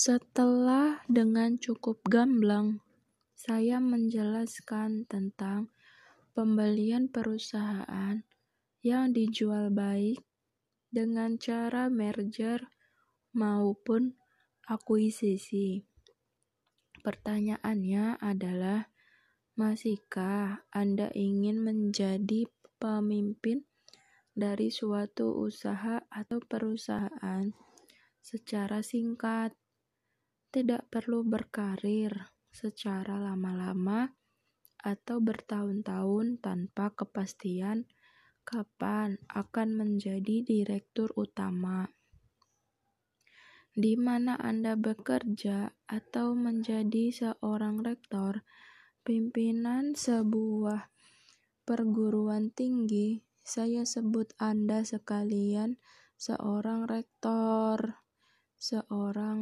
Setelah dengan cukup gamblang saya menjelaskan tentang pembelian perusahaan yang dijual baik dengan cara merger maupun akuisisi. Pertanyaannya adalah, masihkah Anda ingin menjadi pemimpin dari suatu usaha atau perusahaan secara singkat? Tidak perlu berkarir secara lama-lama atau bertahun-tahun tanpa kepastian kapan akan menjadi direktur utama. Di mana Anda bekerja atau menjadi seorang rektor, pimpinan sebuah perguruan tinggi, saya sebut Anda sekalian seorang rektor, seorang